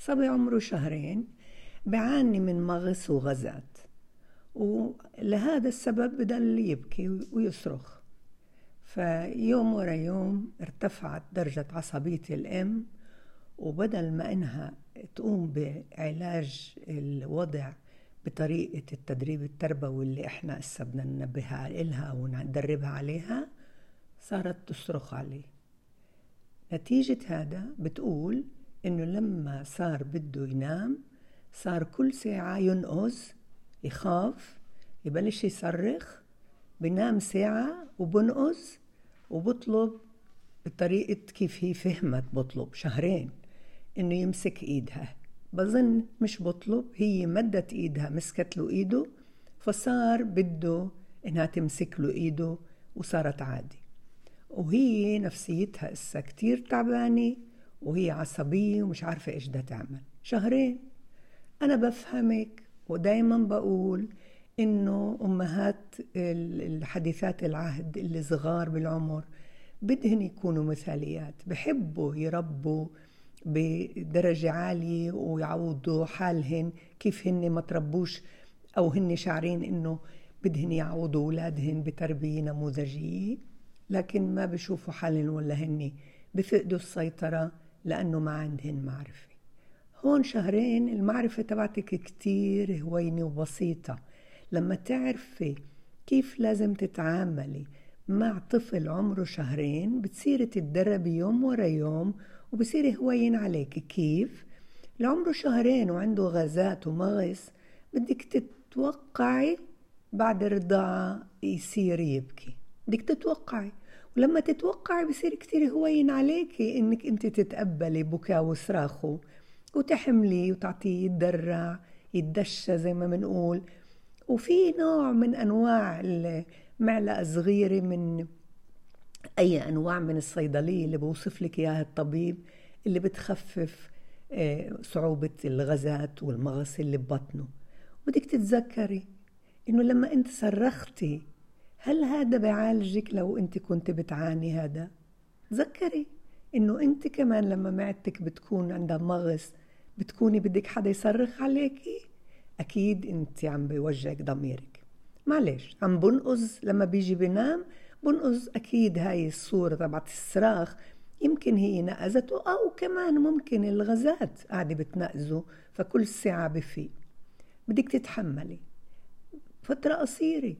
صبي عمره شهرين بعاني من مغص وغازات ولهذا السبب بضل يبكي ويصرخ. فيوم ورا يوم ارتفعت درجة عصبية الأم وبدل ما إنها تقوم بعلاج الوضع بطريقة التدريب التربوي اللي إحنا هسه بدنا ننبهها إلها وندربها عليها صارت تصرخ عليه نتيجة هذا بتقول إنه لما صار بده ينام صار كل ساعة ينقز يخاف يبلش يصرخ بنام ساعة وبنقز وبطلب بطريقة كيف هي فهمت بطلب شهرين إنه يمسك إيدها. بظن مش بطلب هي مدت إيدها مسكت له إيده فصار بده إنها تمسك له إيده وصارت عادي. وهي نفسيتها إسا كتير تعبانة وهي عصبية ومش عارفة إيش بدها تعمل. شهرين. أنا بفهمك ودايما بقول إنه أمهات الحديثات العهد اللي صغار بالعمر بدهن يكونوا مثاليات. بحبوا يربوا بدرجة عالية ويعوضوا حالهن كيف هن ما تربوش أو هن شعرين إنه بدهن يعوضوا أولادهن بتربية نموذجية. لكن ما بشوفوا حالهن ولا هن بفقدوا السيطرة لأنه ما عندهن معرفة. هون شهرين المعرفة تبعتك كتير هوينة وبسيطة. لما تعرفي كيف لازم تتعاملي مع طفل عمره شهرين بتصيري تتدربي يوم ورا يوم وبصير هوين عليك. كيف؟ لعمره شهرين وعنده غازات ومغص بدك تتوقعي بعد الرضاعة يصير يبكي. بدك تتوقعي. ولما تتوقعي بصير كتير هوين عليكي إنك أنت تتقبلي بكاء وصراخه وتحمليه وتعطيه يتدرع يتدشى زي ما بنقول. وفي نوع من أنواع المعلقة صغيرة من أي أنواع من الصيدلية اللي بوصف لك إياها الطبيب اللي بتخفف آه، صعوبة الغازات والمغص اللي ببطنه. بدك تتذكري إنه لما أنت صرختي هل هذا بيعالجك لو أنت كنت بتعاني هذا؟ تذكري إنه أنت كمان لما معدتك بتكون عندها مغص بتكوني بدك حدا يصرخ عليكي أكيد أنت عم بيوجعك ضميرك. معلش عم بنقز لما بيجي بنام بنقص أكيد هاي الصورة تبعت الصراخ يمكن هي نقزته أو كمان ممكن الغازات قاعدة بتنقزه فكل ساعة بفيق. بدك تتحملي. فترة قصيرة.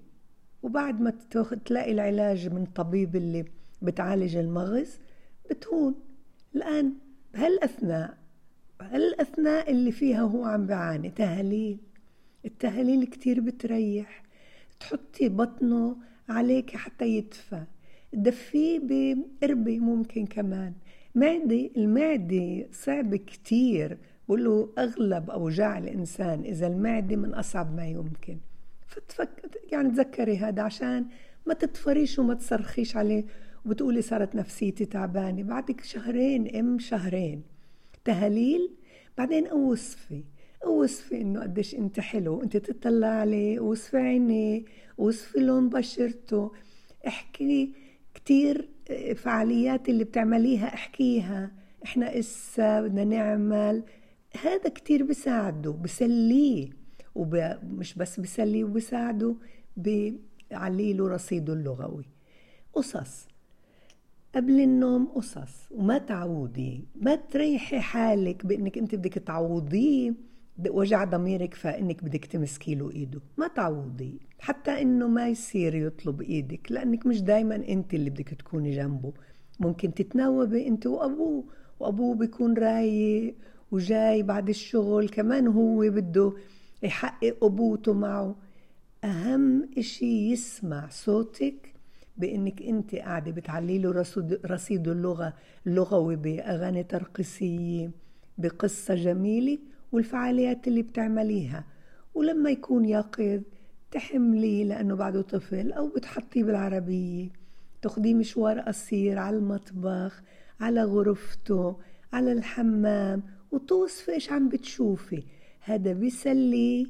وبعد ما تلاقي العلاج من طبيب اللي بتعالج المغص بتهون. الآن بهالأثناء بهالأثناء اللي فيها هو عم بعاني تهاليل. التهاليل كتير بتريح. تحطي بطنه عليك حتى يدفى. دفيه بقربة ممكن كمان. معدة المعدة صعب كتير. بقولوا أغلب أوجاع الإنسان إذا المعدة من أصعب ما يمكن. فتفك يعني تذكري هذا عشان ما تطفريش وما تصرخيش عليه وبتقولي صارت نفسيتي تعبانة. بعدك شهرين أم شهرين. تهاليل بعدين أوصفي. أوصفي إنه قديش أنت حلو. أنت تطلع عليه وصفي عينيه وصفي لون بشرته. احكي كتير آه، فعاليات اللي بتعمليها. احكيها. إحنا إسا بدنا نعمل. هذا كتير بساعده بسليه. ومش بس بسليه وبساعده بيعلي له رصيده اللغوي. قصص. قبل النوم قصص. وما تعودي ما تريحي حالك بإنك أنت بدك تعوضيه وجع ضميرك فإنك بدك تمسكي له إيده. ما تعوضي. حتى إنه ما يصير يطلب إيدك لأنك مش دايما أنت اللي بدك تكوني جنبه. ممكن تتناوبي أنت وأبوه. وأبوه بيكون رايق وجاي بعد الشغل كمان هو بده يحقق ابوته معه. أهم إشي يسمع صوتك بإنك أنت قاعدة بتعلي له رصيد اللغة اللغوي بأغاني ترقصية بقصة جميلة والفعاليات اللي بتعمليها. ولما يكون يقظ تحمليه لأنه بعده طفل أو بتحطيه بالعربية. تاخديه مشوار قصير على المطبخ على غرفته على الحمام وتوصفي إيش عم بتشوفي. هذا بيسليه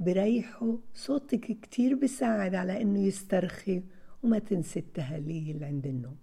بريحه. صوتك كتير بيساعد على إنه يسترخي وما تنسي التهاليل عند النوم.